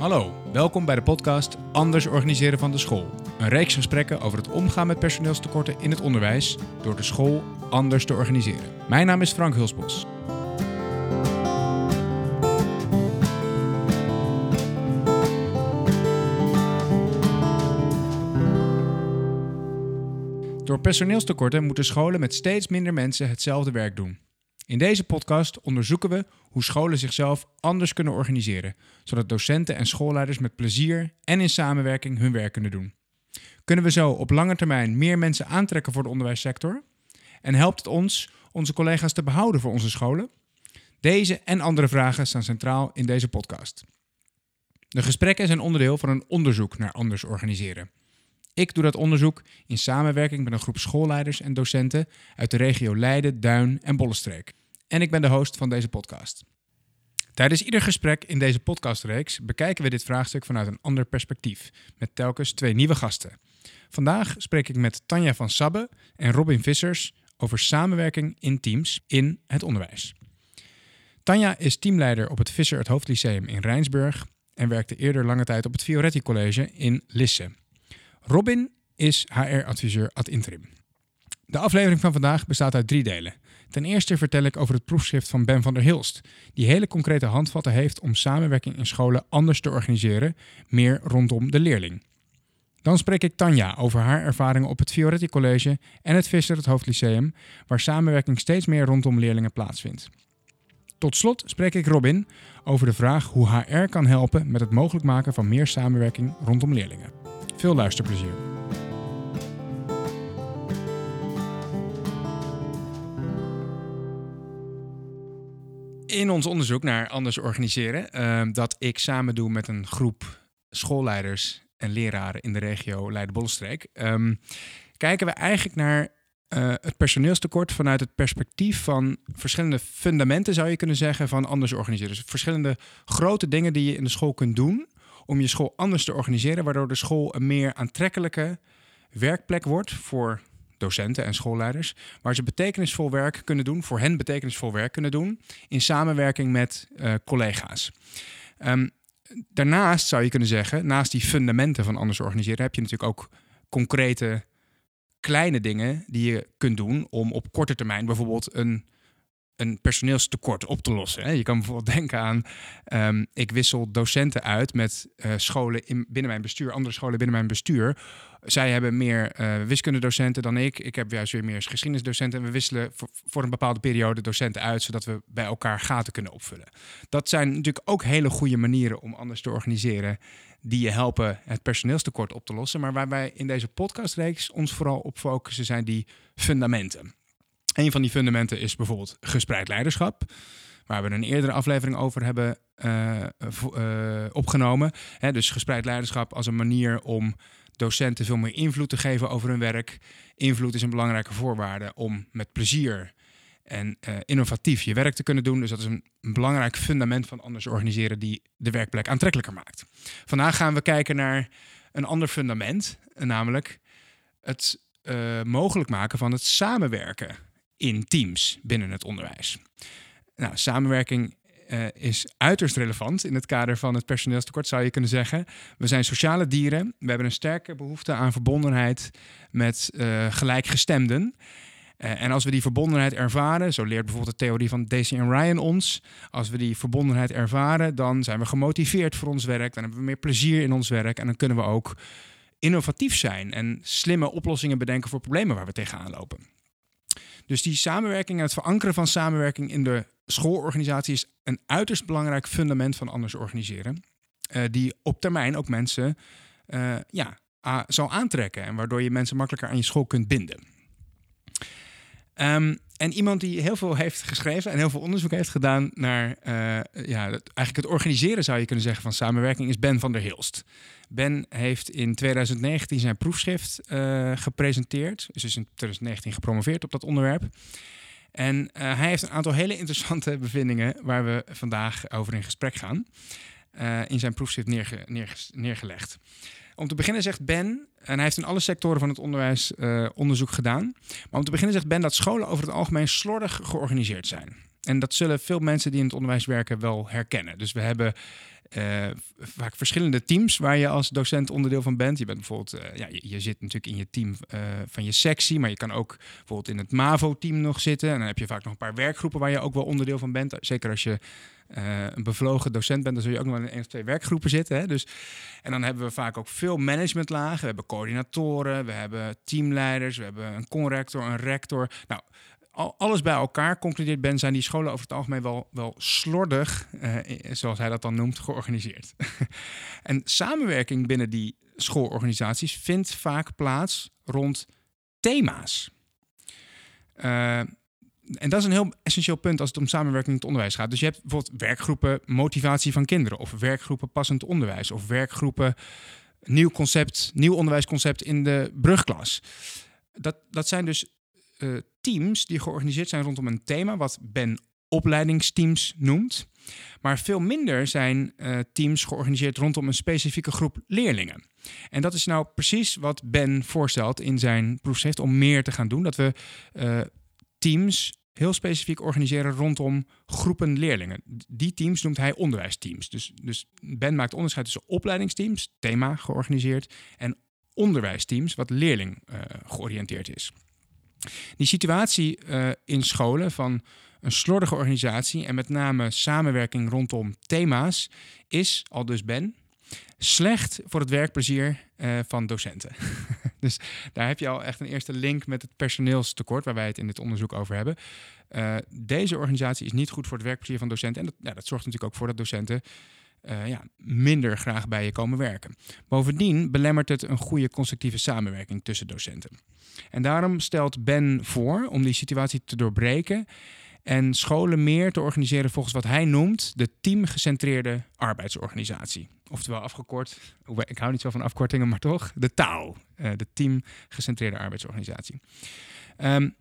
Hallo, welkom bij de podcast Anders organiseren van de school. Een reeks gesprekken over het omgaan met personeelstekorten in het onderwijs door de school anders te organiseren. Mijn naam is Frank Hulsbos. Door personeelstekorten moeten scholen met steeds minder mensen hetzelfde werk doen. In deze podcast onderzoeken we hoe scholen zichzelf anders kunnen organiseren, zodat docenten en schoolleiders met plezier en in samenwerking hun werk kunnen doen. Kunnen we zo op lange termijn meer mensen aantrekken voor de onderwijssector? En helpt het ons onze collega's te behouden voor onze scholen? Deze en andere vragen staan centraal in deze podcast. De gesprekken zijn onderdeel van een onderzoek naar anders organiseren. Ik doe dat onderzoek in samenwerking met een groep schoolleiders en docenten uit de regio Leiden, Duin en Bollenstreek. En ik ben de host van deze podcast. Tijdens ieder gesprek in deze podcastreeks bekijken we dit vraagstuk vanuit een ander perspectief, met telkens twee nieuwe gasten. Vandaag spreek ik met Tanja van Sabbe en Robin Vissers over samenwerking in teams in het onderwijs. Tanja is teamleider op het Visser het Hoofdlyceum in Rijnsburg en werkte eerder lange tijd op het Fioretti College in Lisse. Robin is HR-adviseur ad interim. De aflevering van vandaag bestaat uit drie delen. Ten eerste vertel ik over het proefschrift van Ben van der Hilst, die hele concrete handvatten heeft om samenwerking in scholen anders te organiseren, meer rondom de leerling. Dan spreek ik Tanja over haar ervaringen op het Fioretti College en het Visser het Hoofdlyceum, waar samenwerking steeds meer rondom leerlingen plaatsvindt. Tot slot spreek ik Robin over de vraag hoe HR kan helpen met het mogelijk maken van meer samenwerking rondom leerlingen. Veel luisterplezier. In ons onderzoek naar anders organiseren, uh, dat ik samen doe met een groep schoolleiders en leraren in de regio Leiden-Bollenstreek, um, kijken we eigenlijk naar uh, het personeelstekort vanuit het perspectief van verschillende fundamenten, zou je kunnen zeggen, van anders organiseren. Dus verschillende grote dingen die je in de school kunt doen om je school anders te organiseren, waardoor de school een meer aantrekkelijke werkplek wordt voor docenten en schoolleiders, waar ze betekenisvol werk kunnen doen, voor hen betekenisvol werk kunnen doen, in samenwerking met uh, collega's. Um, daarnaast zou je kunnen zeggen, naast die fundamenten van anders organiseren, heb je natuurlijk ook concrete kleine dingen die je kunt doen om op korte termijn bijvoorbeeld een een personeelstekort op te lossen. Je kan bijvoorbeeld denken aan, um, ik wissel docenten uit met uh, scholen in, binnen mijn bestuur, andere scholen binnen mijn bestuur. Zij hebben meer uh, wiskundedocenten dan ik. Ik heb juist weer meer geschiedenisdocenten. En we wisselen voor, een bepaalde periode docenten uit, zodat we bij elkaar gaten kunnen opvullen. Dat zijn natuurlijk ook hele goede manieren om anders te organiseren, die je helpen het personeelstekort op te lossen. Maar waar wij in deze podcastreeks ons vooral op focussen, zijn die fundamenten. Een van die fundamenten is bijvoorbeeld gespreid leiderschap. Waar we een eerdere aflevering over hebben uh, uh, opgenomen. dus gespreid leiderschap als een manier om docenten veel meer invloed te geven over hun werk. Invloed is een belangrijke voorwaarde om met plezier en uh, innovatief je werk te kunnen doen. Dus dat is een, een, belangrijk fundament van anders organiseren die de werkplek aantrekkelijker maakt. Vandaag gaan we kijken naar een ander fundament, namelijk het mogelijk maken van het samenwerken in teams binnen het onderwijs. Nou, samenwerking uh, is uiterst relevant in het kader van het personeelstekort, zou je kunnen zeggen. We zijn sociale dieren. We hebben een sterke behoefte aan verbondenheid met uh, gelijkgestemden. Uh, en als we die verbondenheid ervaren, zo leert bijvoorbeeld de theorie van Daisy en Ryan ons, als we die verbondenheid ervaren, dan zijn we gemotiveerd voor ons werk, dan hebben we meer plezier in ons werk en dan kunnen we ook innovatief zijn en slimme oplossingen bedenken voor problemen waar we tegenaan lopen. Dus die samenwerking en het verankeren van samenwerking in de schoolorganisatie is een uiterst belangrijk fundament van anders organiseren. Uh, die op termijn ook mensen uh, ja, zal aantrekken en waardoor je mensen makkelijker aan je school kunt binden. Um, en iemand die heel veel heeft geschreven en heel veel onderzoek heeft gedaan naar uh, ja, eigenlijk het organiseren, zou je kunnen zeggen, van samenwerking, is Ben van der Hilst. Ben heeft in 2019 zijn proefschrift uh, gepresenteerd. Dus is in 2019 gepromoveerd op dat onderwerp. En uh, hij heeft een aantal hele interessante bevindingen waar we vandaag over in gesprek gaan. in zijn proefschrift neerge neergelegd. Om te beginnen zegt Ben, en hij heeft in alle sectoren van het onderwijs uh, onderzoek gedaan. Maar om te beginnen zegt Ben dat scholen over het algemeen slordig georganiseerd zijn. En dat zullen veel mensen die in het onderwijs werken wel herkennen. Dus we hebben uh, vaak verschillende teams waar je als docent onderdeel van bent. Je bent bijvoorbeeld, uh, ja, je, zit natuurlijk in je team van je sectie, maar je kan ook bijvoorbeeld in het MAVO-team nog zitten. En dan heb je vaak nog een paar werkgroepen waar je ook wel onderdeel van bent. Zeker als je een bevlogen docent bent, dan zul je ook nog in één of twee werkgroepen zitten. Hè? Dus, en dan hebben we vaak ook veel managementlagen. We hebben coördinatoren, we hebben teamleiders, we hebben een conrector, een rector. Nou, alles bij elkaar, concludeert Ben, zijn die scholen over het algemeen wel, wel slordig, eh, zoals hij dat dan noemt, georganiseerd. en samenwerking binnen die schoolorganisaties vindt vaak plaats rond thema's. Uh, en dat is een heel essentieel punt als het om samenwerking in het onderwijs gaat. Dus je hebt bijvoorbeeld werkgroepen motivatie van kinderen, of werkgroepen passend onderwijs, of werkgroepen nieuw concept, nieuw onderwijsconcept in de brugklas. Dat, dat zijn dus uh, teams die georganiseerd zijn rondom een thema, wat Ben opleidingsteams noemt. Maar veel minder zijn uh, teams georganiseerd rondom een specifieke groep leerlingen. En dat is nou precies wat Ben voorstelt in zijn proefschrift om meer te gaan doen. Dat we uh, teams heel specifiek organiseren rondom groepen leerlingen. Die teams noemt hij onderwijsteams. Dus, dus Ben maakt onderscheid tussen opleidingsteams, thema georganiseerd, en onderwijsteams, wat leerling uh, georiënteerd is. Die situatie uh, in scholen van een slordige organisatie en met name samenwerking rondom thema's is, al dus Ben, slecht voor het werkplezier uh, van docenten. dus daar heb je al echt een eerste link met het personeelstekort, waar wij het in dit onderzoek over hebben. Uh, deze organisatie is niet goed voor het werkplezier van docenten. En dat, ja, dat zorgt natuurlijk ook voor dat docenten uh, ja, minder graag bij je komen werken. Bovendien belemmert het een goede constructieve samenwerking tussen docenten. En daarom stelt Ben voor om die situatie te doorbreken en scholen meer te organiseren volgens wat hij noemt de teamgecentreerde arbeidsorganisatie. Oftewel afgekort, ik hou niet zo van afkortingen, maar toch, de TAO, uh, de teamgecentreerde arbeidsorganisatie. Um,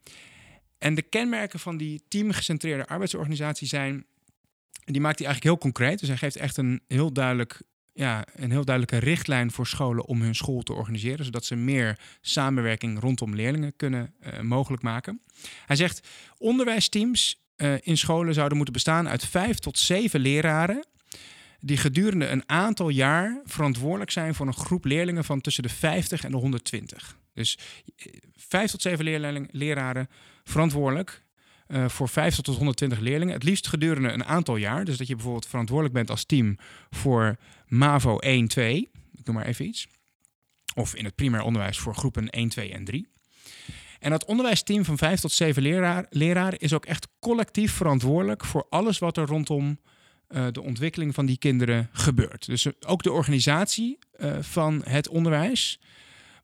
en de kenmerken van die teamgecentreerde arbeidsorganisatie zijn die maakt hij eigenlijk heel concreet. Dus hij geeft echt een heel duidelijk ja, een heel duidelijke richtlijn voor scholen om hun school te organiseren, zodat ze meer samenwerking rondom leerlingen kunnen uh, mogelijk maken. Hij zegt onderwijsteams uh, in scholen zouden moeten bestaan uit vijf tot zeven leraren die gedurende een aantal jaar verantwoordelijk zijn voor een groep leerlingen van tussen de 50 en de 120. Dus eh, vijf tot zeven leraren verantwoordelijk uh, voor 50 tot 120 leerlingen. Het liefst gedurende een aantal jaar. Dus dat je bijvoorbeeld verantwoordelijk bent als team voor MAVO 1, 2. Ik noem maar even iets. Of in het primair onderwijs voor groepen 1, 2 en 3. En dat onderwijsteam van 5 tot 7 leraar, leraren is ook echt collectief verantwoordelijk voor alles wat er rondom uh, de ontwikkeling van die kinderen gebeurt. Dus ook de organisatie uh, van het onderwijs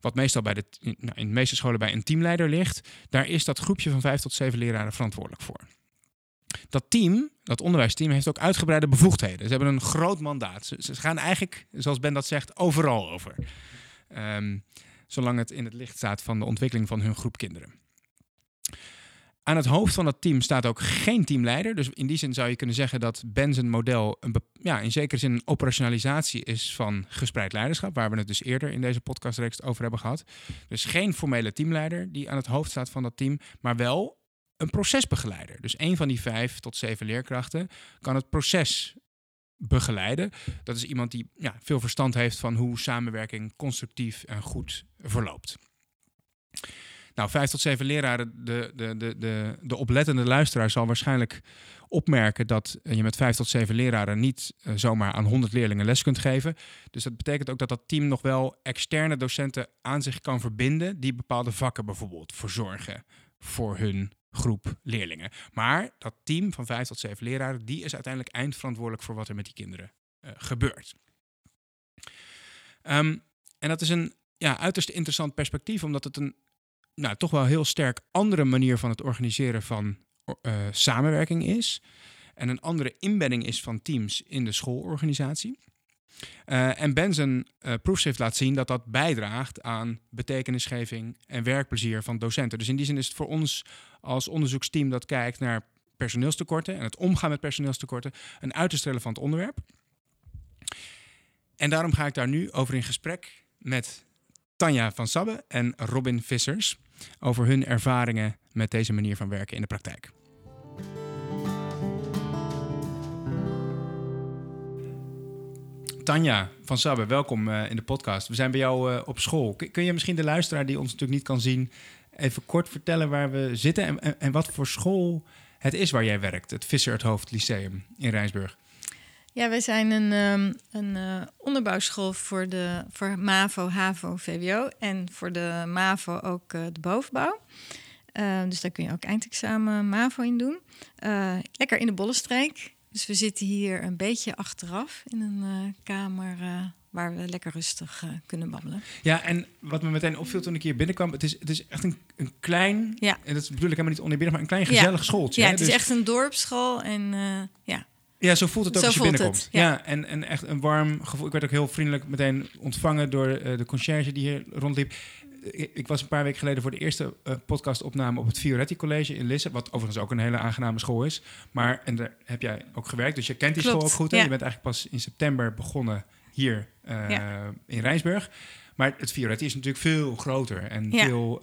wat meestal bij de, nou, in de meeste scholen bij een teamleider ligt, daar is dat groepje van vijf tot zeven leraren verantwoordelijk voor. Dat team, dat onderwijsteam, heeft ook uitgebreide bevoegdheden. Ze hebben een groot mandaat. Ze, gaan eigenlijk, zoals Ben dat zegt, overal over. Um, zolang het in het licht staat van de ontwikkeling van hun groep kinderen. Aan het hoofd van dat team staat ook geen teamleider. Dus in die zin zou je kunnen zeggen dat Ben's model een ja, in zekere zin een operationalisatie is van gespreid leiderschap, waar we het dus eerder in deze podcastreeks over hebben gehad. Dus geen formele teamleider die aan het hoofd staat van dat team, maar wel een procesbegeleider. Dus een van die vijf tot zeven leerkrachten kan het proces begeleiden. Dat is iemand die ja, veel verstand heeft van hoe samenwerking constructief en goed verloopt. Nou, vijf tot zeven leraren, de, de, de, de, de oplettende luisteraar zal waarschijnlijk opmerken dat je met vijf tot zeven leraren niet uh, zomaar aan honderd leerlingen les kunt geven. Dus dat betekent ook dat dat team nog wel externe docenten aan zich kan verbinden die bepaalde vakken bijvoorbeeld verzorgen voor hun groep leerlingen. Maar dat team van vijf tot zeven leraren, die is uiteindelijk eindverantwoordelijk voor wat er met die kinderen uh, gebeurt. Um, en dat is een ja, uiterst interessant perspectief, omdat het een nou, toch wel heel sterk andere manier van het organiseren van uh, samenwerking is. En een andere inbedding is van teams in de schoolorganisatie. Uh, en Benzen uh, proefschrift laat zien dat dat bijdraagt aan betekenisgeving en werkplezier van docenten. Dus in die zin is het voor ons als onderzoeksteam dat kijkt naar personeelstekorten en het omgaan met personeelstekorten een uiterst relevant onderwerp. En daarom ga ik daar nu over in gesprek met Tanja van Sabbe en Robin Vissers over hun ervaringen met deze manier van werken in de praktijk. Tanja van Sabbe, welkom uh, in de podcast. We zijn bij jou uh, op school. Kun, je misschien de luisteraar die ons natuurlijk niet kan zien... even kort vertellen waar we zitten... en, en, en wat voor school het is waar jij werkt? Het Visser het Hoofd Lyceum in Rijnsburg. Ja, wij zijn een, um, een uh, onderbouwschool voor, de, voor MAVO, HAVO, VWO... en voor de MAVO ook de bovenbouw. Uh, dus daar kun je ook eindexamen MAVO in doen. Uh, lekker in de Bollenstreek. Dus we zitten hier een beetje achteraf in een kamer waar we lekker rustig kunnen babbelen. Ja, en wat me meteen opviel toen ik hier binnenkwam, het is, het is echt een, een klein, ja. en dat bedoel ik helemaal niet oneerbiedig, maar een klein gezellig ja. schooltje. Ja, hè? het is dus... echt een dorpsschool en ja. Ja, zo voelt het ook zo als je binnenkomt. Het, ja. ja, en, en echt een warm gevoel. Ik werd ook heel vriendelijk meteen ontvangen door uh, de conciërge die hier rondliep ik was een paar weken geleden voor de eerste uh, podcastopname op het Fioretti College in Lisse. Wat overigens ook een hele aangename school is. Maar, en daar heb jij ook gewerkt, dus je kent die Klopt, school ook goed. Ja. Je bent eigenlijk pas in september begonnen hier uh, ja. in Rijnsburg. Maar het Fioretti is natuurlijk veel groter en veel,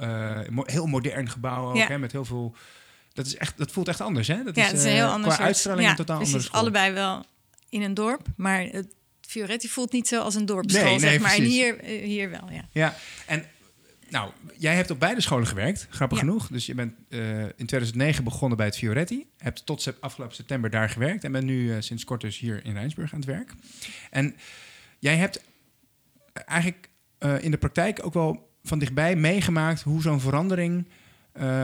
heel modern gebouw ook, hè, met heel veel... Dat, is echt, dat voelt echt anders, hè? Dat ja, is, het is een heel anders qua uitstraling ja, een totaal precies, allebei wel in een dorp, maar het Fioretti voelt niet zo als een dorpsschool, Nee, nee, zeg maar. En hier, hier wel, ja. Ja, en nou, jij hebt op beide scholen gewerkt, grappig Ja. genoeg. Dus je bent uh, in 2009 begonnen bij het Fioretti. Hebt tot sep afgelopen september daar gewerkt. En bent nu uh, sinds kort dus hier in Rijnsburg aan het werk. En jij hebt eigenlijk uh, in de praktijk ook wel van dichtbij meegemaakt... hoe zo'n verandering,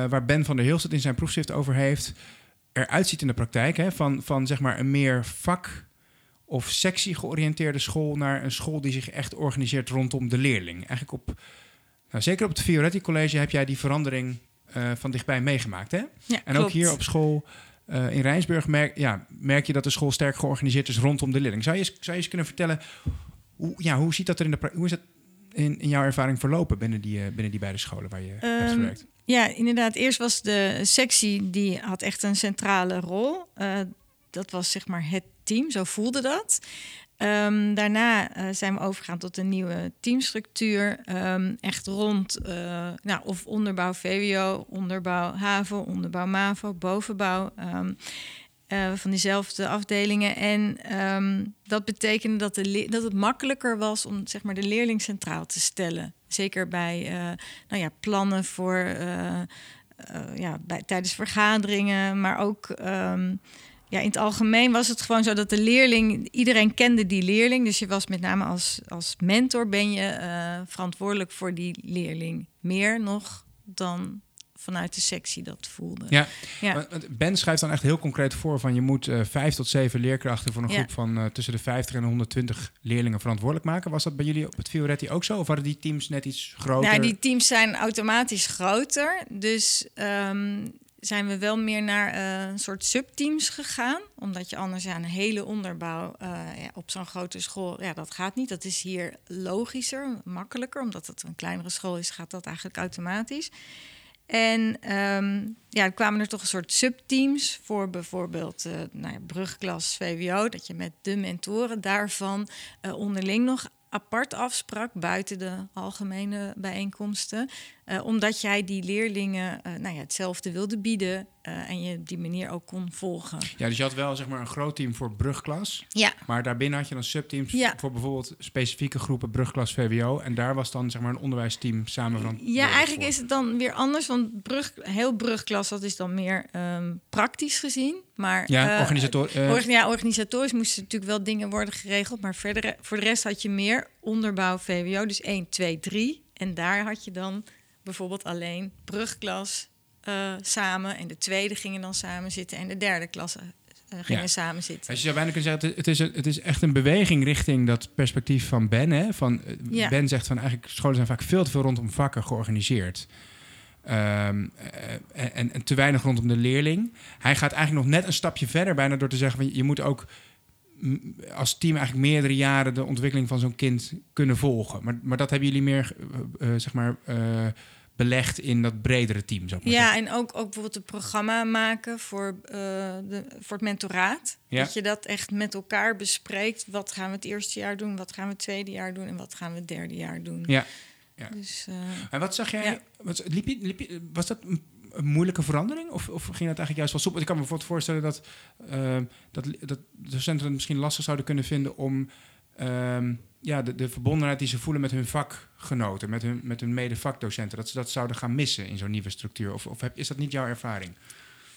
waar Ben van der Hilst in zijn proefschrift over heeft... eruit ziet in de praktijk. Hè? Van, van zeg maar een meer vak of sectie georiënteerde school... naar een school die zich echt organiseert rondom de leerling. Eigenlijk op... Nou, zeker op het Fioretti College heb jij die verandering uh, van dichtbij meegemaakt. Hè? Ja, en klopt. ook hier op school uh, in Rijnsburg merk, ja, merk je dat de school sterk georganiseerd is rondom de leerling. Zou je, zou je eens kunnen vertellen, hoe, ja, hoe, ziet dat er in de, hoe is dat in, in jouw ervaring verlopen binnen die, uh, binnen die beide scholen waar je um, hebt gewerkt? Ja, inderdaad. Eerst was de sectie, die had echt een centrale rol. Uh, dat was zeg maar het team, zo voelde dat. Um, daarna uh, zijn we overgegaan tot een nieuwe teamstructuur. Um, echt rond uh, nou, of onderbouw VWO, onderbouw HAVO, onderbouw MAVO, bovenbouw. Um, uh, van diezelfde afdelingen. En dat betekende dat, dat het makkelijker was om zeg maar, de leerling centraal te stellen. Zeker bij nou ja, plannen voor, ja, bij, tijdens vergaderingen, maar ook ja, in het algemeen was het gewoon zo dat de leerling, iedereen kende die leerling. Dus je was met name als, als mentor ben je verantwoordelijk voor die leerling. Meer nog dan vanuit de sectie dat voelde. Ja, ja. Ben schrijft dan echt heel concreet voor van je moet uh, vijf tot zeven leerkrachten voor een Ja. groep van uh, tussen de 50 en 120 leerlingen verantwoordelijk maken. Was dat bij jullie op het Fioretti ook zo? Of waren die teams net iets groter? Nou, die teams zijn automatisch groter. Dus um, zijn we wel meer naar uh, een soort subteams gegaan. Omdat je anders ja, een hele onderbouw uh, ja, op zo'n grote school... Ja, dat gaat niet. Dat is hier logischer, makkelijker. Omdat het een kleinere school is, gaat dat eigenlijk automatisch. En um, ja, er kwamen er toch een soort subteams voor bijvoorbeeld uh, nou ja, brugklas VWO. Dat je met de mentoren daarvan uh, onderling nog apart afsprak buiten de algemene bijeenkomsten. Uh, omdat jij die leerlingen nou ja, hetzelfde wilde bieden uh, en je die manier ook kon volgen. Ja, dus je had wel zeg maar een groot team voor brugklas. Ja. Maar daarbinnen had je dan subteams Ja. voor bijvoorbeeld specifieke groepen brugklas VWO. En daar was dan zeg maar een onderwijsteam samen van. Ja, eigenlijk is het dan weer anders. Want brug, heel brugklas, dat is dan meer um, praktisch gezien. Maar Ja, eh, organisator. eh, Orga- ja, organisatorisch moesten natuurlijk wel dingen worden geregeld. Maar verder, voor de rest had je meer onderbouw VWO. Dus 1, 2, 3. En daar had je dan bijvoorbeeld alleen brugklas eh, samen. En de tweede gingen dan samen zitten. En de derde klas eh, gingen Ja. samen zitten. Dus je zou bijna kunnen zeggen, het is, het is echt een beweging richting dat perspectief van Ben. Hè? Van, eh, Ja. Ben zegt van eigenlijk scholen zijn vaak veel te veel rondom vakken georganiseerd. Ehm, eh, en, en te weinig rondom de leerling. Hij gaat eigenlijk nog net een stapje verder, bijna door te zeggen: van, je moet ook als team eigenlijk meerdere jaren de ontwikkeling van zo'n kind kunnen volgen. Maar, maar dat hebben jullie meer, zeg maar, belegd in dat bredere team. Zou ik maar Ja, zeggen. en ook, ook bijvoorbeeld een programma maken voor, eh, de, voor het mentoraat. Ja. Dat je dat echt met elkaar bespreekt. Wat gaan we het eerste jaar doen? Wat gaan we het tweede jaar doen? En wat gaan we het derde jaar doen? Ja. Ja. Dus, eh, En wat zag jij? Ja. Wat, liep je, liep je, was dat een, een moeilijke verandering? Of, of ging dat eigenlijk juist wel soepel? Ik kan me bijvoorbeeld voorstellen dat, uh, dat, dat docenten het misschien lastig zouden kunnen vinden om ehm, ja, de, de verbondenheid die ze voelen met hun vakgenoten, met hun, met hun medevakdocenten, dat ze dat zouden gaan missen in zo'n nieuwe structuur? Of, of heb, is dat niet jouw ervaring?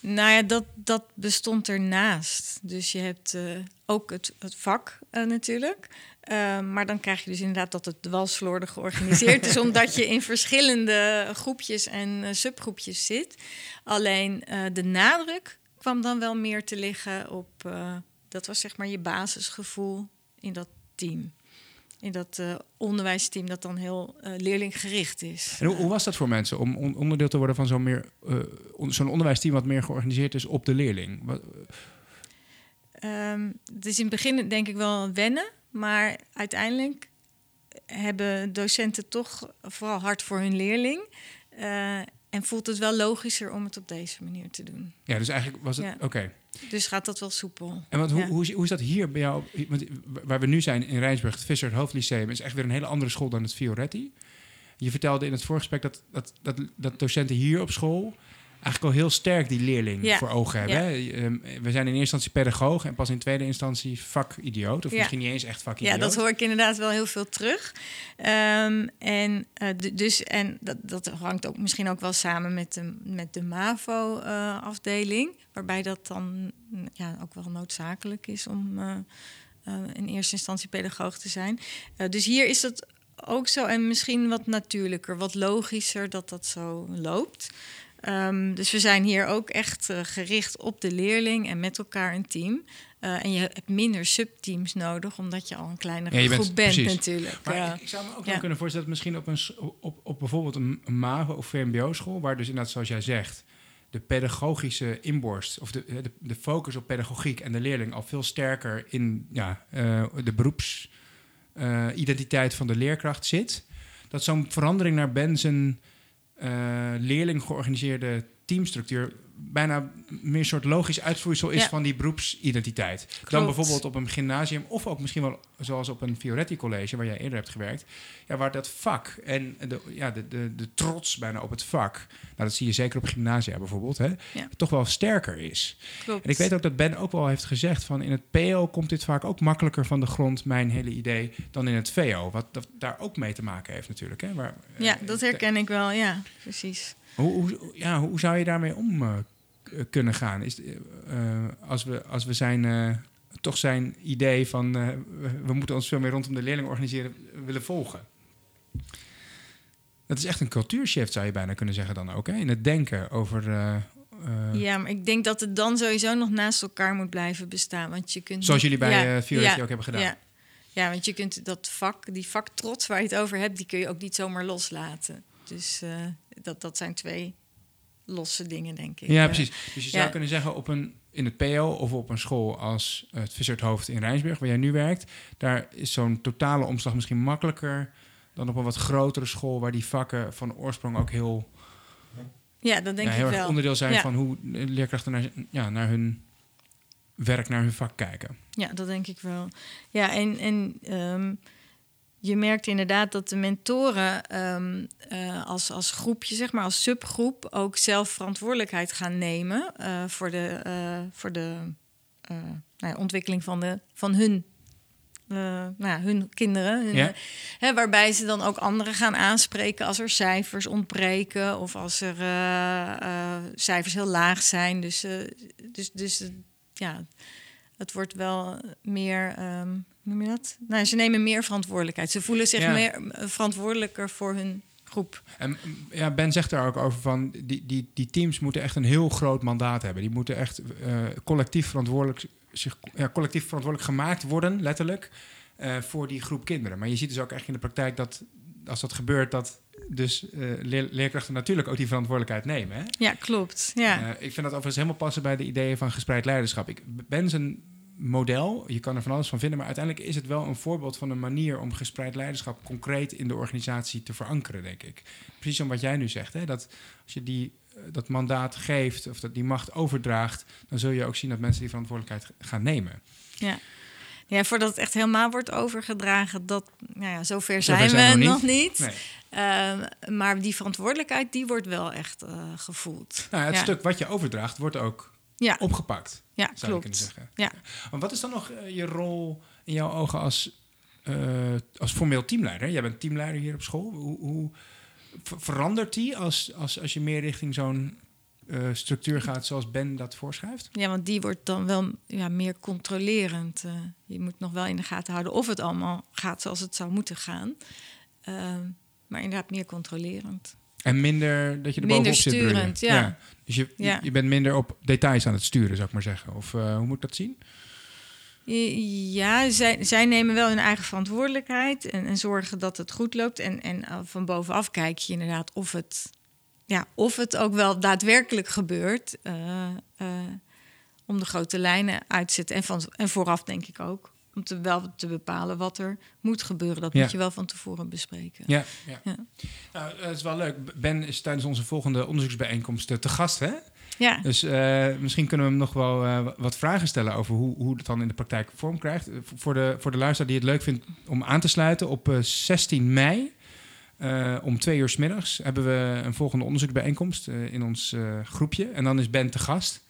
Nou ja, dat, dat bestond ernaast. Dus je hebt eh, ook het, het vak uh, natuurlijk. Uh, maar dan krijg je dus inderdaad dat het wel slordig georganiseerd is, omdat je in verschillende groepjes en subgroepjes zit. Alleen de nadruk kwam dan wel meer te liggen op, dat was zeg maar je basisgevoel in dat team in dat uh, onderwijsteam dat dan heel uh, leerlinggericht is. En hoe, hoe, was dat voor mensen om onderdeel te worden van zo'n meer uh, zo'n onderwijsteam wat meer georganiseerd is op de leerling? Wat, um, het is in het begin denk ik wel wennen, maar uiteindelijk hebben docenten toch vooral hard voor hun leerling. En voelt het wel logischer om het op deze manier te doen. Ja, dus eigenlijk was het... Oké. Dus gaat dat wel soepel. En wat, hoe, hoe, is, hoe is dat hier bij jou? Want waar we nu zijn in Rijnsburg, het Visser Hoofdlyceum... is echt weer een hele andere school dan het Fioretti. Je vertelde in het voorgesprek dat, dat, dat, dat docenten hier op school eigenlijk al heel sterk die leerling voor ogen hebben. Ehm, we zijn in eerste instantie pedagoog en pas in tweede instantie vakidioot. Of misschien niet eens echt vakidioot. Ja, dat hoor ik inderdaad wel heel veel terug. Um, en, uh, dus, en dat, dat hangt ook misschien ook wel samen met de, met de MAVO-afdeling. Eh, waarbij dat dan ja, ook wel noodzakelijk is om uh, in eerste instantie pedagoog te zijn. dus hier is dat ook zo en misschien wat natuurlijker, wat logischer dat dat zo loopt. Um, dus we zijn hier ook echt uh, gericht op de leerling en met elkaar een team. Uh, en je hebt minder subteams nodig, omdat je al een kleinere ja, groep bent, bent natuurlijk. Maar uh, ik, ik, zou me ook ja. kunnen voorstellen dat misschien op, een, op, op bijvoorbeeld een, een MAVO of VMBO-school, waar dus inderdaad, zoals jij zegt, de pedagogische inborst of de, de, de, focus op pedagogiek en de leerling al veel sterker in ja, de beroepsidentiteit van de leerkracht zit. Dat zo'n verandering naar Benzen uh, leerling georganiseerde teamstructuur bijna meer een soort logisch uitvloeisel is van die beroepsidentiteit. Dan bijvoorbeeld op een gymnasium of ook misschien wel zoals op een Fioretti College, waar jij eerder hebt gewerkt, ja, waar dat vak en de, ja, de, de, de trots bijna op het vak, nou, dat zie je zeker op gymnasia bijvoorbeeld, hè, toch wel sterker is. Klopt. En ik weet ook dat Ben ook wel heeft gezegd van in het PO komt dit vaak ook makkelijker van de grond, mijn hele idee, dan in het VO, wat dat daar ook mee te maken heeft natuurlijk. Hè, waar, ja, dat herken ik wel, ja, precies. Hoe, hoe, ja, hoe zou je daarmee om uh, kunnen gaan? Is, uh, als, we, als we zijn, uh, toch zijn idee van we moeten ons veel meer rondom de leerling organiseren willen volgen. Dat is echt een cultuurshift, zou je bijna kunnen zeggen dan ook, hè? in het denken over... ja, maar ik denk dat het dan sowieso nog naast elkaar moet blijven bestaan. Want je kunt Zoals jullie bij ja, ook hebben gedaan. Ja. ja, want je kunt dat vak, die vaktrots waar je het over hebt, die kun je ook niet zomaar loslaten. Dus dat, dat zijn twee losse dingen, denk ik. Ja, precies. Dus je zou kunnen zeggen op een, in het PO of op een school als het Visserthoofd in Rijnsburg, waar jij nu werkt, daar is zo'n totale omslag misschien makkelijker dan op een wat grotere school waar die vakken van oorsprong ook heel, ja, dat denk ja, heel ik wel. onderdeel zijn van hoe leerkrachten naar, ja, naar hun werk, naar hun vak kijken. Ja, dat denk ik wel. Ja, en, en um, je merkt inderdaad dat de mentoren um, uh, als, als groepje, zeg maar als subgroep, ook zelf verantwoordelijkheid gaan nemen uh, voor de, uh, voor de nou ja, ontwikkeling van, de, van hun, nou ja, hun kinderen. Hun, ja. hè, waarbij ze dan ook anderen gaan aanspreken als er cijfers ontbreken of als er cijfers heel laag zijn. Dus, dus, dus ja, het wordt wel meer. Um, noem je dat? Nou, ze nemen meer verantwoordelijkheid. Ze voelen zich Ja. meer eh, verantwoordelijker voor hun groep. En mm, ja, Ben zegt daar ook over van die, die, die teams moeten echt een heel groot mandaat hebben. Die moeten echt eh, collectief verantwoordelijk zich ja, collectief verantwoordelijk gemaakt worden, letterlijk, eh, voor die groep kinderen. Maar je ziet dus ook echt in de praktijk dat als dat gebeurt, dat dus leer- leerkrachten natuurlijk ook die verantwoordelijkheid nemen. Hè? Ja, klopt. Ja. Ik vind dat overigens helemaal passen bij de ideeën van gespreid leiderschap. Ik ben zijn model, je kan er van alles van vinden, maar uiteindelijk is het wel een voorbeeld van een manier om gespreid leiderschap concreet in de organisatie te verankeren, denk ik. Precies om wat jij nu zegt, hè? dat als je die, eh, dat mandaat geeft of dat die macht overdraagt, dan zul je ook zien dat mensen die verantwoordelijkheid gaan nemen. ja. Ja, voordat het echt helemaal wordt overgedragen, dat, nou ja, zover Zover zijn, zijn we nog niet. Nee. Ehm, maar die verantwoordelijkheid, die wordt wel echt eh, gevoeld. Nou, het ja. stuk wat je overdraagt wordt ook Ja, opgepakt, ja zou je kunnen klopt. zeggen. Ja. Maar wat is dan nog eh, je rol in jouw ogen als eh, als formeel teamleider, jij bent teamleider hier op school, hoe, hoe verandert die als, als, als je meer richting zo'n uh, structuur gaat zoals Ben dat voorschrijft? Ja, want die wordt dan wel ja, meer controlerend. Uh, je moet nog wel in de gaten houden of het allemaal gaat zoals het zou moeten gaan. Uh, maar inderdaad meer controlerend. En minder dat je er minder sturend, zit. Ja. ja. Dus je, ja. je bent minder op details aan het sturen, zou ik maar zeggen. Of uh, hoe moet ik dat zien? Ja, zij, zij nemen wel hun eigen verantwoordelijkheid en, en zorgen dat het goed loopt. En, en van bovenaf kijk je inderdaad of het ja, of het ook wel daadwerkelijk gebeurt. Uh, om de grote lijnen uit te zetten. En, van, en vooraf denk ik ook. Om te, wel te bepalen wat er moet gebeuren. Dat moet je wel van tevoren bespreken. Ja, ja. ja. Nou, het is wel leuk. Ben is tijdens onze volgende onderzoeksbijeenkomst te gast, hè? Ja. Dus uh, misschien kunnen we hem nog wel uh, wat vragen stellen over hoe, hoe het dan in de praktijk vorm krijgt. Voor de, voor de luisteraar die het leuk vindt om aan te sluiten, op uh, 16 mei uh, om twee uur s middags hebben we een volgende onderzoeksbijeenkomst uh, in ons uh, groepje. En dan is Ben te gast.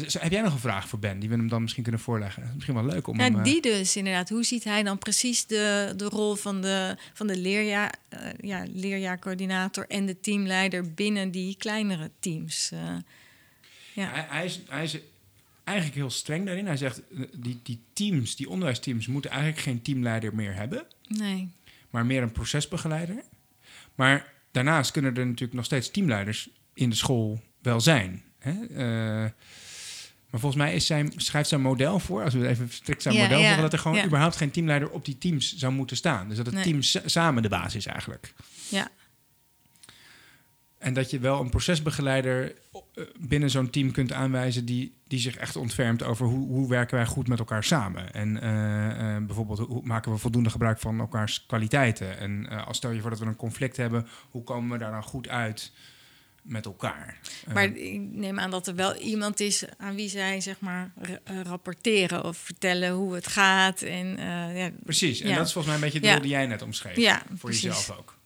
Heb jij nog een vraag voor Ben die we hem dan misschien kunnen voorleggen? Misschien wel leuk om ja, hem, Die dus, inderdaad. Hoe ziet hij dan precies de, de rol van de, van de leerjaar, ja, leerjaarcoördinator en de teamleider binnen die kleinere teams? ja. Hij, hij, is, hij is eigenlijk heel streng daarin. Hij zegt, die, die teams, die onderwijsteams, moeten eigenlijk geen teamleider meer hebben. Nee maar meer een procesbegeleider. Maar daarnaast kunnen er natuurlijk nog steeds teamleiders in de school wel zijn. Hè? Uh, maar volgens mij is zijn, schrijft zijn model voor, als we even strikt zijn model ja. dat er gewoon überhaupt geen teamleider op die teams zou moeten staan. Dus dat het team samen de basis is eigenlijk. Ja. En dat je wel een procesbegeleider eh, binnen zo'n team kunt aanwijzen die, die zich echt ontfermt over hoe, hoe werken wij goed met elkaar samen. En uh, uh, bijvoorbeeld hoe maken we voldoende gebruik van elkaars kwaliteiten. En als stel je voor dat we een conflict hebben, hoe komen we daar dan goed uit met elkaar? Maar ik neem aan dat er wel iemand is aan wie zij zeg maar rapporteren of vertellen hoe het gaat. En, ja, precies, en dat is volgens mij een beetje de ja. die jij net omschreef. Ja, voor jezelf ook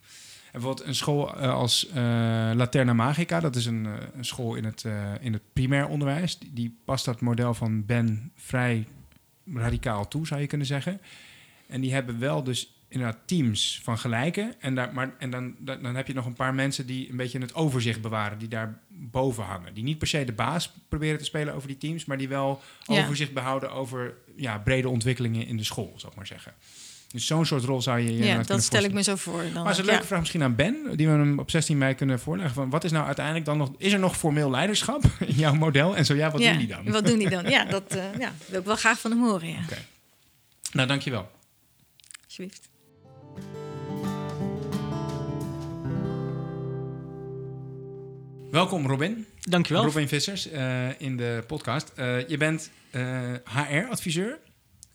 bijvoorbeeld een school uh, als uh, Laterna Magica, dat is een, een school in het, in het primair onderwijs. Die, die, past dat model van Ben vrij radicaal toe, zou je kunnen zeggen. En die hebben wel dus inderdaad teams van gelijken. En, daar, maar, en dan, dan, dan heb je nog een paar mensen die een beetje het overzicht bewaren, die daar boven hangen. Die niet per se de baas proberen te spelen over die teams, maar die wel ja. overzicht behouden over ja, brede ontwikkelingen in de school, zou ik maar zeggen. Dus zo'n soort rol zou je je Ja, dat stel ik me zo voor. Dan maar is een leuke vraag misschien aan Ben, die we hem op 16 mei kunnen voorleggen. Van wat is nou uiteindelijk dan nog... Is er nog formeel leiderschap in jouw model? En zo ja, wat doen die dan? Wat doen die dan? Ja, dat uh, ja, wil ik wel graag van hem horen, ja. Okay. Nou, dankjewel. Alsjeblieft. Welkom Robin. Dankjewel. Robin Vissers uh, in de podcast. Uh, je bent HR-adviseur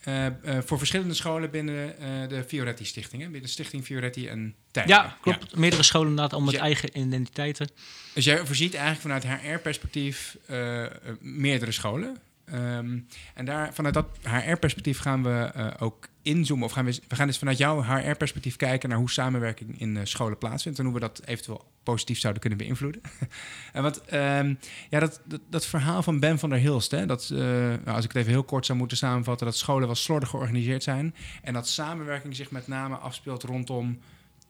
uh, voor verschillende scholen binnen de Fioretti Stichting. Binnen de Stichting Fioretti en Tijd. Ja, klopt. Ja. Meerdere scholen inderdaad, al met dus eigen identiteiten. Dus jij voorziet eigenlijk vanuit HR-perspectief meerdere scholen. Um, en daar, vanuit dat HR-perspectief gaan we uh, ook inzoomen. Of gaan we, we gaan dus vanuit jouw HR-perspectief kijken naar hoe samenwerking in uh, scholen plaatsvindt. En hoe we dat eventueel positief zouden kunnen beïnvloeden. en wat, um, ja, dat, dat, verhaal van Ben van der Hilst. Hè, dat, uh, nou, als ik het even heel kort zou moeten samenvatten, dat scholen wel slordig georganiseerd zijn. En dat samenwerking zich met name afspeelt rondom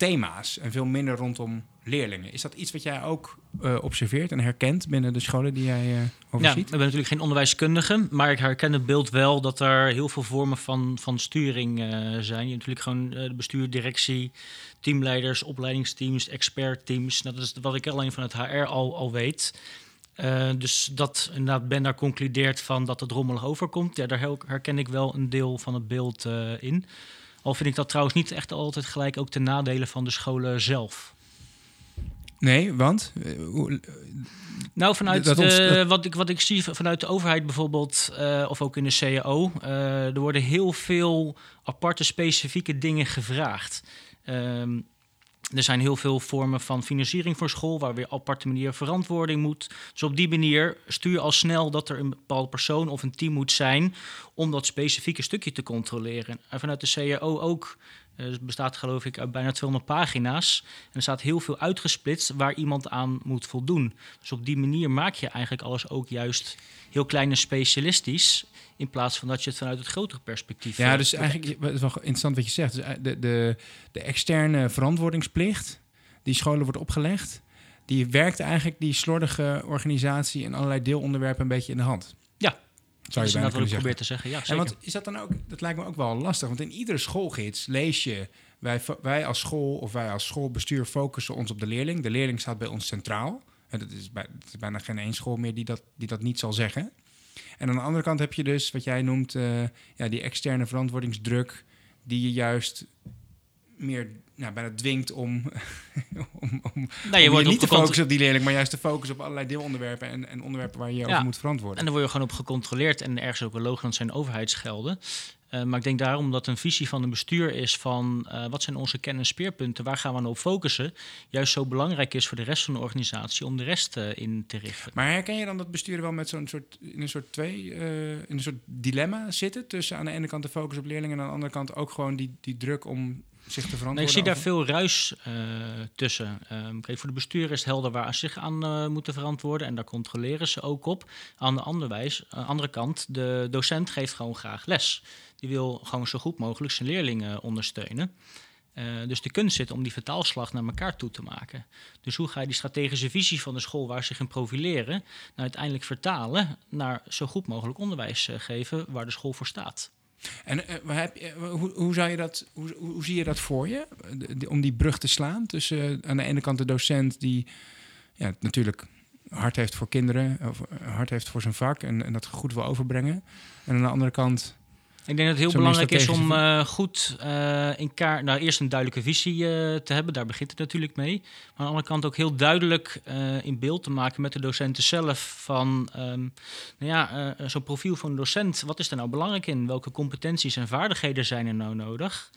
thema's en veel minder rondom leerlingen. Is dat iets wat jij ook uh, observeert en herkent binnen de scholen die jij uh, overziet? Ja, ik ben natuurlijk geen onderwijskundige, maar ik herken het beeld wel dat er heel veel vormen van, van sturing uh, zijn. Je hebt natuurlijk gewoon de bestuur, directie, teamleiders, opleidingsteams, expertteams. Nou, dat is wat ik alleen van het HR al, al weet. dus dat inderdaad Ben daar concludeert van dat het rommelig overkomt. Ja, daar herken ik wel een deel van het beeld in. Al vind ik dat trouwens niet echt altijd gelijk ook ten nadelen van de scholen zelf. Nee, want? Nou, vanuit de, wat, ik, wat ik zie vanuit de overheid bijvoorbeeld, uh, of ook in de CAO, uh, er worden heel veel aparte specifieke dingen gevraagd. Um, er zijn heel veel vormen van financiering voor school, waar weer aparte manier verantwoording moet. Dus op die manier stuur je al snel dat er een bepaalde persoon of een team moet zijn om dat specifieke stukje te controleren. En vanuit de CAO ook Uh, het bestaat geloof ik uit bijna 200 pagina's. En er staat heel veel uitgesplitst waar iemand aan moet voldoen. Dus op die manier maak je eigenlijk alles ook juist heel klein en specialistisch. In plaats van dat je het vanuit het grotere perspectief. Ja, dus eigenlijk het is wel interessant wat je zegt. Dus de, de, de externe verantwoordingsplicht die scholen wordt opgelegd, die werkt eigenlijk die slordige organisatie en allerlei deelonderwerpen een beetje in de hand. Ja, zou je dat wat ik probeer te zeggen. Ja, zeker. En want is dat dan ook, dat lijkt me ook wel lastig, want in iedere schoolgids lees je, wij, wij als school of wij als schoolbestuur focussen ons op de leerling. De leerling staat bij ons centraal. En dat is, bij, is bijna geen één school meer die dat, die dat niet zal zeggen. En aan de andere kant heb je dus wat jij noemt, uh, ja, die externe verantwoordingsdruk, die je juist meer nou, bijna dwingt om, om, om, nou, je wordt niet te focussen op die leerling, maar juist te focussen op allerlei deelonderwerpen en, en onderwerpen waar je je over moet verantwoorden. En dan word je gewoon op gecontroleerd en ergens ook wel logisch, zijn overheidsgelden. Uh, maar ik denk daarom dat een visie van een bestuur is van uh, wat zijn onze kern- en speerpunten, waar gaan we nou op focussen, juist zo belangrijk is voor de rest van de organisatie om de rest uh, in te richten. Maar herken je dan dat besturen wel met zo'n soort, in een soort twee, in een soort dilemma zitten? Tussen aan de ene kant de focus op leerlingen en aan de andere kant ook gewoon die, die druk om zich te verantwoorden? Nee, ik zie daar veel ruis uh, tussen. Um, kijk, voor de bestuur is het helder waar ze zich aan uh, moeten verantwoorden. En daar controleren ze ook op. Aan de andere, wijs, uh, andere kant, de docent geeft gewoon graag les. Die wil gewoon zo goed mogelijk zijn leerlingen ondersteunen. dus de kunst zit om die vertaalslag naar elkaar toe te maken. Dus hoe ga je die strategische visie van de school waar ze zich in profileren, nou uiteindelijk vertalen naar zo goed mogelijk onderwijs geven waar de school voor staat? En uh, heb je, hoe, hoe, zou je dat, hoe, hoe zie je dat voor je? om die brug te slaan tussen uh, aan de ene kant de docent die ja, natuurlijk hart heeft voor kinderen, of hart heeft voor zijn vak en dat goed wil overbrengen. En aan de andere kant ik denk dat het heel belangrijk is om uh, goed uh, in kaart, nou eerst een duidelijke visie uh, te hebben, daar begint het natuurlijk mee. Maar aan de andere kant ook heel duidelijk in beeld te maken met de docenten zelf van, um, nou ja, zo'n profiel van een docent, wat is er nou belangrijk in? Welke competenties en vaardigheden zijn er nou nodig?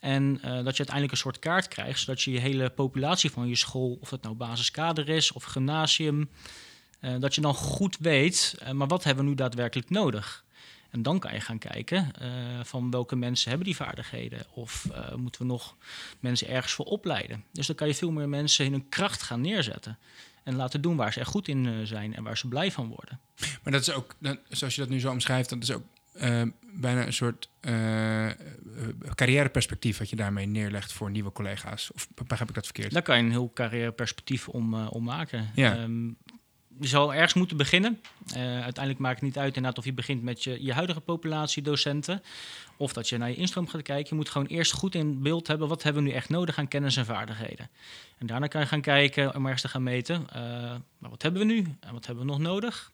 En dat je uiteindelijk een soort kaart krijgt, zodat je je hele populatie van je school, of het nou basiskader is of gymnasium, dat je dan goed weet, maar wat hebben we nu daadwerkelijk nodig? En dan kan je gaan kijken uh, van welke mensen hebben die vaardigheden. Of uh, moeten we nog mensen ergens voor opleiden. Dus dan kan je veel meer mensen in hun kracht gaan neerzetten. En laten doen waar ze echt goed in uh, zijn en waar ze blij van worden. Maar dat is ook, zoals je dat nu zo omschrijft, dat is ook bijna een soort carrièreperspectief wat je daarmee neerlegt voor nieuwe collega's. Of begrijp ik dat verkeerd? Daar kan je een heel carrièreperspectief om, om maken. Ja. Um, je zal ergens moeten beginnen. Uh, uiteindelijk maakt het niet uit inderdaad of je begint met je, je huidige populatie docenten. Of dat je naar je instroom gaat kijken. Je moet gewoon eerst goed in beeld hebben. Wat hebben we nu echt nodig aan kennis en vaardigheden? En daarna kan je gaan kijken om ergens te gaan meten. Uh, maar wat hebben we nu? En wat hebben we nog nodig?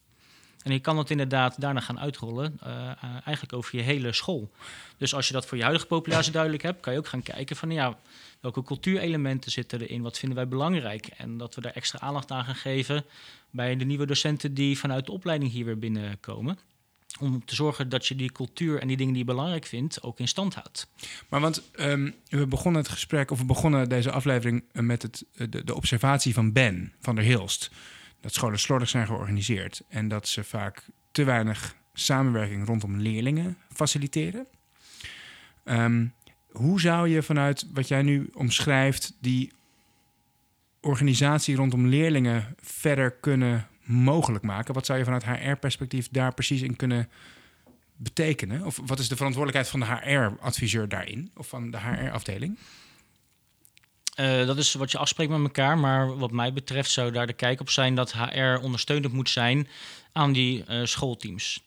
En je kan het inderdaad daarna gaan uitrollen, uh, eigenlijk over je hele school. Dus als je dat voor je huidige populatie duidelijk hebt, kan je ook gaan kijken van ja, welke cultuurelementen zitten erin, wat vinden wij belangrijk. En dat we daar extra aandacht aan gaan geven bij de nieuwe docenten die vanuit de opleiding hier weer binnenkomen. Om te zorgen dat je die cultuur en die dingen die je belangrijk vindt ook in stand houdt. Maar want um, we begonnen het gesprek, of we begonnen deze aflevering met het, de observatie van Ben van der Hilst dat scholen slordig zijn georganiseerd en dat ze vaak te weinig samenwerking rondom leerlingen faciliteren. Ehm, hoe zou je vanuit wat jij nu omschrijft, die organisatie rondom leerlingen verder kunnen mogelijk maken? Wat zou je vanuit HR-perspectief daar precies in kunnen betekenen? Of wat is de verantwoordelijkheid van de HR-adviseur daarin? Of van de HR-afdeling? Uh, dat is wat je afspreekt met elkaar. Maar wat mij betreft zou daar de kijk op zijn dat HR ondersteunend moet zijn aan die uh, schoolteams.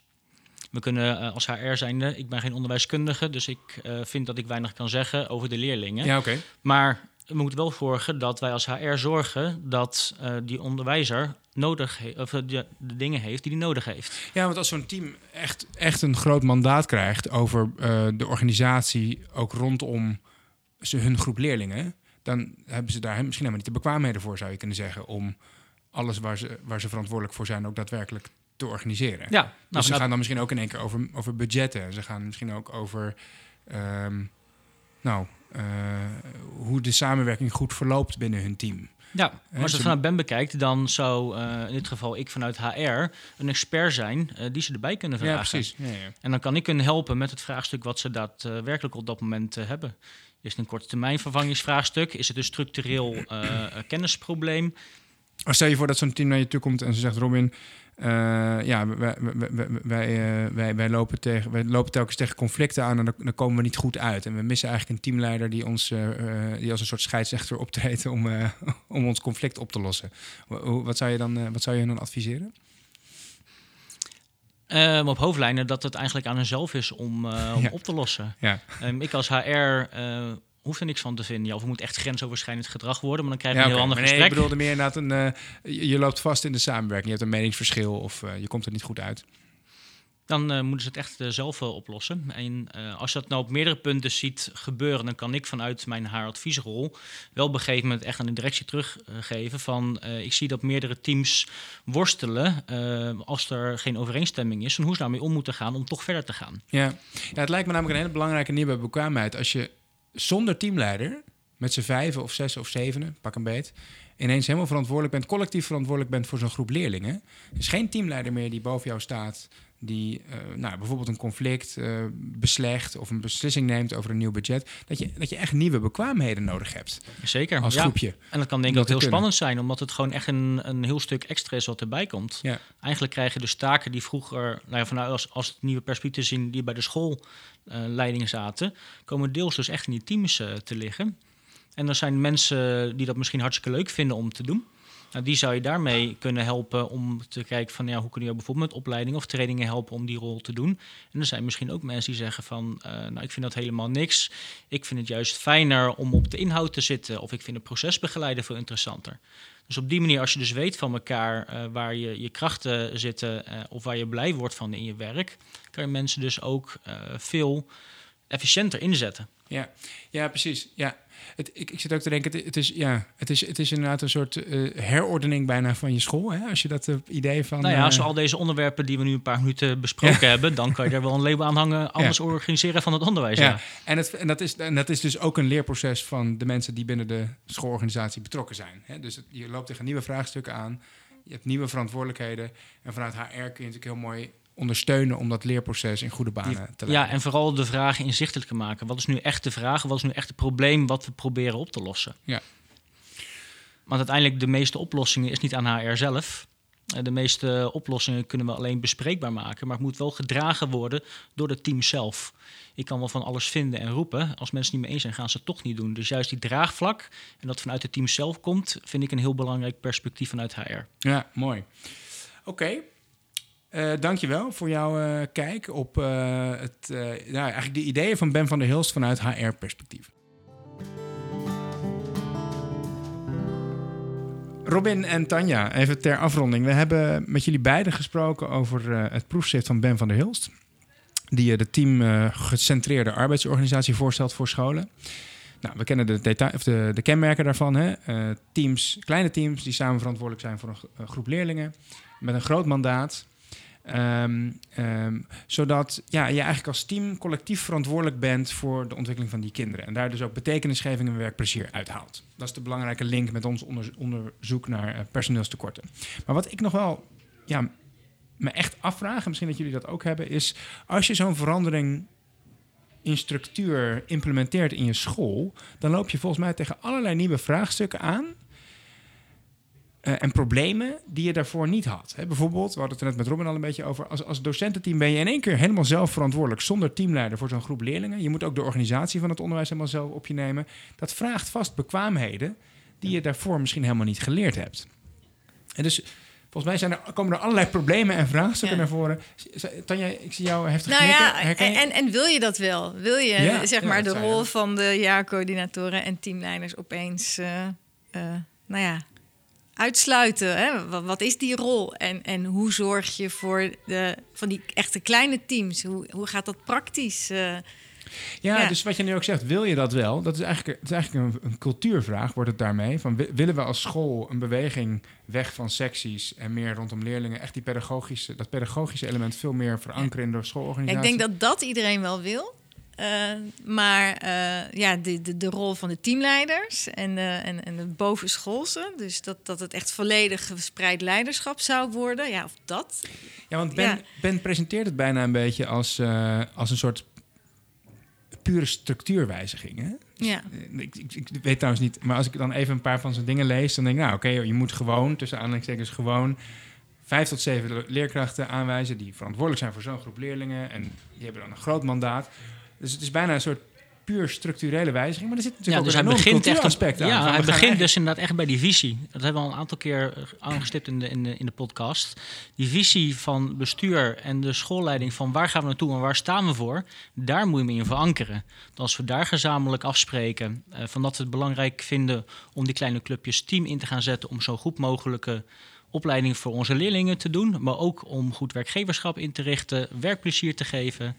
We kunnen uh, als HR zijnde, ik ben geen onderwijskundige, dus ik vind dat ik weinig kan zeggen over de leerlingen. Ja, oké. Maar we moeten wel zorgen dat wij als HR zorgen dat die onderwijzer nodig heeft, of de, de, dingen heeft die hij nodig heeft. Ja, want als zo'n team echt, echt een groot mandaat krijgt over de organisatie, ook rondom hun groep leerlingen dan hebben ze daar misschien helemaal niet de bekwaamheden voor, zou je kunnen zeggen, om alles waar ze, waar ze verantwoordelijk voor zijn ook daadwerkelijk te organiseren. Ja, nou, dus ze gaan dan misschien ook in één keer over, over budgetten. Ze gaan misschien ook over, um, nou, eh, hoe de samenwerking goed verloopt binnen hun team. Ja, maar als je het vanuit Ben bekijkt, dan zou eh, in dit geval ik vanuit HR een expert zijn eh, die ze erbij kunnen vragen. Ja, precies. Ja, ja. En dan kan ik hun helpen met het vraagstuk wat ze daadwerkelijk op dat moment hebben. Is het een korte termijn vervangingsvraagstuk? Is het een structureel eh, eh, kennisprobleem? Maar stel je voor dat zo'n team naar je toe komt en ze zegt: Robin, eh, ja, wij, wij, wij, wij, lopen tegen, lopen telkens tegen conflicten aan en dan, komen we niet goed uit. En we missen eigenlijk een teamleider die, ons, die als een soort scheidsrechter optreedt om, om ons conflict op te lossen. Wat zou je dan, wat zou je dan adviseren? Ehm, op hoofdlijnen dat het eigenlijk aan henzelf is om, eh, om Ja. op te lossen. Ja, Ehm, ik als HR eh hoef er niks van te vinden. Ja, of het moet echt grensoverschrijdend gedrag worden, maar dan krijg je ja een heel ander nee, gesprek. ik bedoelde meer inderdaad een, eh, je, je loopt vast in de samenwerking. Je hebt een meningsverschil of je komt er niet goed uit. Dan eh, moeten ze het echt eh, zelf eh, oplossen. En als je dat nou op meerdere punten ziet gebeuren, dan kan ik vanuit mijn HR-adviesrol wel op een gegeven moment echt aan de directie teruggeven van ik zie dat meerdere teams worstelen als er geen overeenstemming is en hoe ze daarmee om moeten gaan om toch verder te gaan. Ja. ja, het lijkt me namelijk een hele belangrijke nieuwe bekwaamheid. Als je zonder teamleider, met z'n vijven of zes of zevenen, pak een beet, ineens helemaal verantwoordelijk bent, collectief verantwoordelijk bent voor zo'n groep leerlingen. Er is geen teamleider meer die boven jou staat, die eh, nou, bijvoorbeeld een conflict eh, beslecht of een beslissing neemt over een nieuw budget. Dat je, dat je echt nieuwe bekwaamheden nodig hebt Zeker. als ja. groepje. En dat kan denk ik ook heel kunnen. spannend zijn, omdat het gewoon echt een, een heel stuk extra is wat erbij komt. Ja. Eigenlijk krijg je dus taken die vroeger, nou ja, vanuit als, als het nieuwe perspectief zien, die bij de schoolleiding zaten, komen deels dus echt in die teams eh, te liggen. En er zijn mensen die dat misschien hartstikke leuk vinden om te doen. Nou, die zou je daarmee kunnen helpen om te kijken van ja, hoe kun je bijvoorbeeld met opleidingen of trainingen helpen om die rol te doen. En er zijn misschien ook mensen die zeggen van eh, nou, ik vind dat helemaal niks. Ik vind het juist fijner om op de inhoud te zitten of ik vind het procesbegeleiden veel interessanter. Dus op die manier, als je dus weet van elkaar eh, waar je, je krachten zitten eh, of waar je blij wordt van in je werk, kan je mensen dus ook veel efficiënter inzetten. Ja, ja precies. Ja. Het, ik, ik zit ook te denken, het, het is, ja, het, is, het is inderdaad een soort eh, herordening bijna van je school. Hè? Als je dat eh, idee van... Nou ja, als eh, we al deze onderwerpen die we nu een paar minuten besproken hebben, dan kan je er wel een label aan hangen, anders organiseren van het onderwijs. Ja. Ja, en, het, en, dat is, en dat is dus ook een leerproces van de mensen die binnen de schoolorganisatie betrokken zijn. Hè? Dus het- je loopt tegen nieuwe vraagstukken aan, je hebt nieuwe verantwoordelijkheden. En vanuit HR kun je natuurlijk heel mooi ondersteunen om dat leerproces in goede banen te leiden. Ja, en vooral de vragen inzichtelijk te maken. Wat is nu echt de vraag? Wat is nu echt het probleem wat we proberen op te lossen? Ja. Want uiteindelijk de meeste oplossingen is niet aan HR zelf. Eh, De meeste oplossingen kunnen we alleen bespreekbaar maken, maar het moet wel gedragen worden door het team zelf. Ik kan wel van alles vinden en roepen. Als mensen het niet mee eens zijn, gaan ze het toch niet doen. Dus juist die draagvlak en dat vanuit het team zelf komt, vind ik een heel belangrijk perspectief vanuit HR. Ja, mooi. Oké. Eh dankjewel voor jouw eh, kijk op eh, het, nou, eigenlijk de ideeën van Ben van der Hilst vanuit HR-perspectief. Robin en Tanja, even ter afronding. We hebben met jullie beiden gesproken over het proefschrift van Ben van der Hilst. Die eh, de team eh, gecentreerde arbeidsorganisatie voorstelt voor scholen. Nou, we kennen de, detail, of de, kenmerken daarvan. Hè? Teams, kleine teams die samen verantwoordelijk zijn voor een groep leerlingen. Met een groot mandaat. Ehm, ehm, zodat ja, je eigenlijk als team collectief verantwoordelijk bent voor de ontwikkeling van die kinderen. En daar dus ook betekenisgeving en werkplezier uithaalt. Dat is de belangrijke link met ons onder- onderzoek naar eh, personeelstekorten. Maar wat ik nog wel ja, me echt afvraag, en misschien dat jullie dat ook hebben, is als je zo'n verandering in structuur implementeert in je school, dan loop je volgens mij tegen allerlei nieuwe vraagstukken aan. Eh, en problemen die je daarvoor niet had. Hè, bijvoorbeeld, we hadden het er net met Robin al een beetje over. Als, als docententeam ben je in één keer helemaal zelf verantwoordelijk zonder teamleider voor zo'n groep leerlingen. Je moet ook de organisatie van het onderwijs helemaal zelf op je nemen. Dat vraagt vast bekwaamheden die je daarvoor misschien helemaal niet geleerd hebt. En dus volgens mij zijn er, komen er allerlei problemen en vraagstukken Ja. naar voren. Tanja, ik zie jou heftig Nou knikken. ja, en, en wil je dat wel? Wil je Ja, zeg maar de rol van de jaarcoördinatoren en teamleiders opeens, eh, eh, nou ja, uitsluiten? Hè? Wat, wat is die rol? En, en hoe zorg je voor de, van die echte kleine teams? Hoe, hoe gaat dat praktisch? eh? Ja, Ja. dus wat je nu ook zegt, wil je dat wel? Dat is eigenlijk, het is eigenlijk een, een cultuurvraag, wordt het daarmee. Van, wi- willen we als school een beweging weg van secties en meer rondom leerlingen, echt die pedagogische, dat pedagogische element veel meer verankeren in de schoolorganisatie? ik denk dat dat iedereen wel wil. Uh, maar uh, ja, de, de, de, rol van de teamleiders en, uh, en, en het bovenschoolse. Dus dat, dat het echt volledig verspreid leiderschap zou worden. Ja, of dat. Ja, want Ben, ja. ben presenteert het bijna een beetje als, als een soort pure structuurwijziging. Hè? Dus, ja. Ik, ik, ik, weet trouwens niet, maar als ik dan even een paar van zijn dingen lees, dan denk ik, nou oké, okay, je moet gewoon, tussen aanhalingstekens gewoon, vijf tot zeven leerkrachten aanwijzen die verantwoordelijk zijn voor zo'n groep leerlingen. En die hebben dan een groot mandaat. Dus het is bijna een soort puur structurele wijziging. Maar er zit natuurlijk ja, dus ook hij begint echt aspect aan. Ja, hij begint eigenlijk... dus inderdaad echt bij die visie. Dat hebben we al een aantal keer aangestipt in de, in de, in de podcast. Die visie van bestuur en de schoolleiding van waar gaan we naartoe en waar staan we voor, daar moet je mee in verankeren. Als we daar gezamenlijk afspreken uh, van dat we het belangrijk vinden om die kleine clubjes team in te gaan zetten om zo goed mogelijke opleiding voor onze leerlingen te doen, maar ook om goed werkgeverschap in te richten, werkplezier te geven.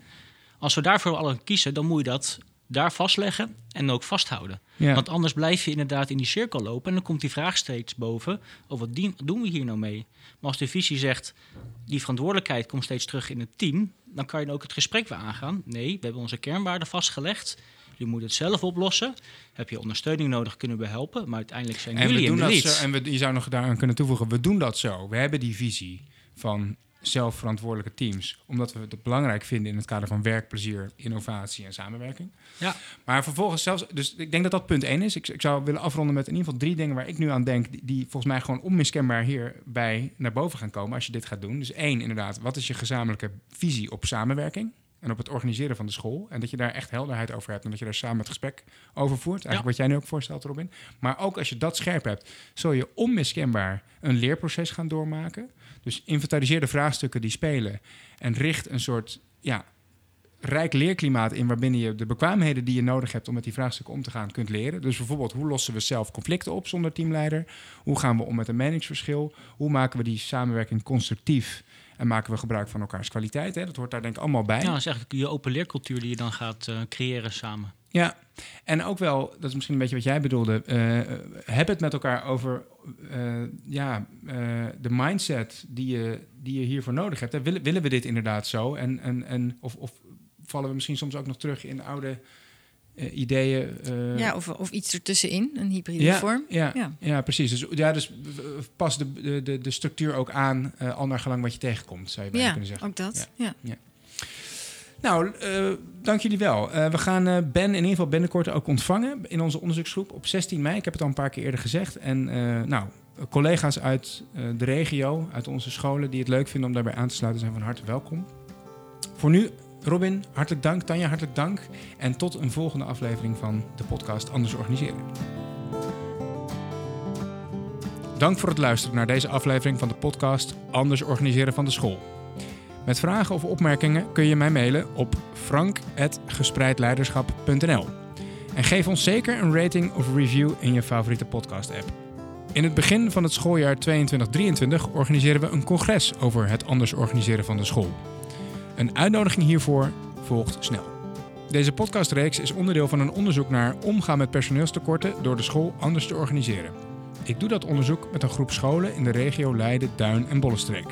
Als we daarvoor alle kiezen, dan moet je dat daar vastleggen en ook vasthouden. Ja. Want anders blijf je inderdaad in die cirkel lopen en dan komt die vraag steeds boven: oh, wat doen we hier nou mee? Maar als de visie zegt, die verantwoordelijkheid komt steeds terug in het team, dan kan je ook het gesprek weer aangaan. Nee, we hebben onze kernwaarden vastgelegd. Je moet het zelf oplossen. Heb je ondersteuning nodig, kunnen we helpen. Maar uiteindelijk zijn en jullie we doen in de dat zo, En we, je zou nog daaraan kunnen toevoegen, we doen dat zo. We hebben die visie van zelfverantwoordelijke teams. Omdat we het belangrijk vinden in het kader van werkplezier, innovatie en samenwerking. Ja. Maar vervolgens zelfs, dus ik denk dat dat punt één is. Ik, ik zou willen afronden met in ieder geval drie dingen waar ik nu aan denk, die, die volgens mij gewoon onmiskenbaar hierbij naar boven gaan komen als je dit gaat doen. Dus één, inderdaad, wat is je gezamenlijke visie op samenwerking? En op het organiseren van de school. En dat je daar echt helderheid over hebt. En dat je daar samen het gesprek over voert. Eigenlijk wat jij nu ook voorstelt, Robin. Maar ook als je dat scherp hebt, zul je onmiskenbaar een leerproces gaan doormaken. Dus inventariseer de vraagstukken die spelen. En richt een soort ja, rijk leerklimaat in waarbinnen je de bekwaamheden die je nodig hebt om met die vraagstukken om te gaan kunt leren. Dus bijvoorbeeld, hoe lossen we zelf conflicten op zonder teamleider? Hoe gaan we om met een meningsverschil? Hoe maken we die samenwerking constructief? En maken we gebruik van elkaars kwaliteit. Hè? Dat hoort daar denk ik allemaal bij. Ja, dat is eigenlijk je open leercultuur die je dan gaat uh, creëren samen. Ja, en ook wel, dat is misschien een beetje wat jij bedoelde. Uh, heb het met elkaar over uh, ja, de mindset die je, die je hiervoor nodig hebt. Hè? Willen, willen we dit inderdaad zo? En, en, en, of, of vallen we misschien soms ook nog terug in oude uh, ideeën. Uh, ja, of, of iets ertussenin, een hybride ja, vorm. Ja, ja. ja, precies. Dus, ja, dus pas de, de, de structuur ook aan, uh, al naar gelang wat je tegenkomt, zou je bijna ja, kunnen zeggen. ook dat. Ja. ja. Nou, dank jullie wel. we gaan Ben in ieder geval binnenkort ook ontvangen in onze onderzoeksgroep op 16 mei. Ik heb het al een paar keer eerder gezegd. En nou, collega's uit de regio, uit onze scholen die het leuk vinden om daarbij aan te sluiten, zijn van harte welkom. Voor nu Robin, hartelijk dank. Tanja, hartelijk dank. En tot een volgende aflevering van de podcast Anders Organiseren. Dank voor het luisteren naar deze aflevering van de podcast Anders Organiseren van de School. Met vragen of opmerkingen kun je mij mailen op frank.gespreidleiderschap.nl. En geef ons zeker een rating of review in je favoriete podcast-app. In het begin van het schooljaar 22-23 organiseren we een congres over het anders organiseren van de school. Een uitnodiging hiervoor volgt snel. Deze podcastreeks is onderdeel van een onderzoek naar omgaan met personeelstekorten door de school anders te organiseren. Ik doe dat onderzoek met een groep scholen in de regio Leiden, Duin en Bollenstreek.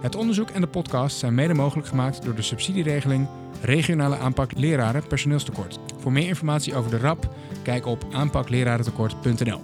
Het onderzoek en de podcast zijn mede mogelijk gemaakt door de subsidieregeling Regionale aanpak leraren personeelstekort. Voor meer informatie over de RAP, kijk op aanpaklerarentekort.nl.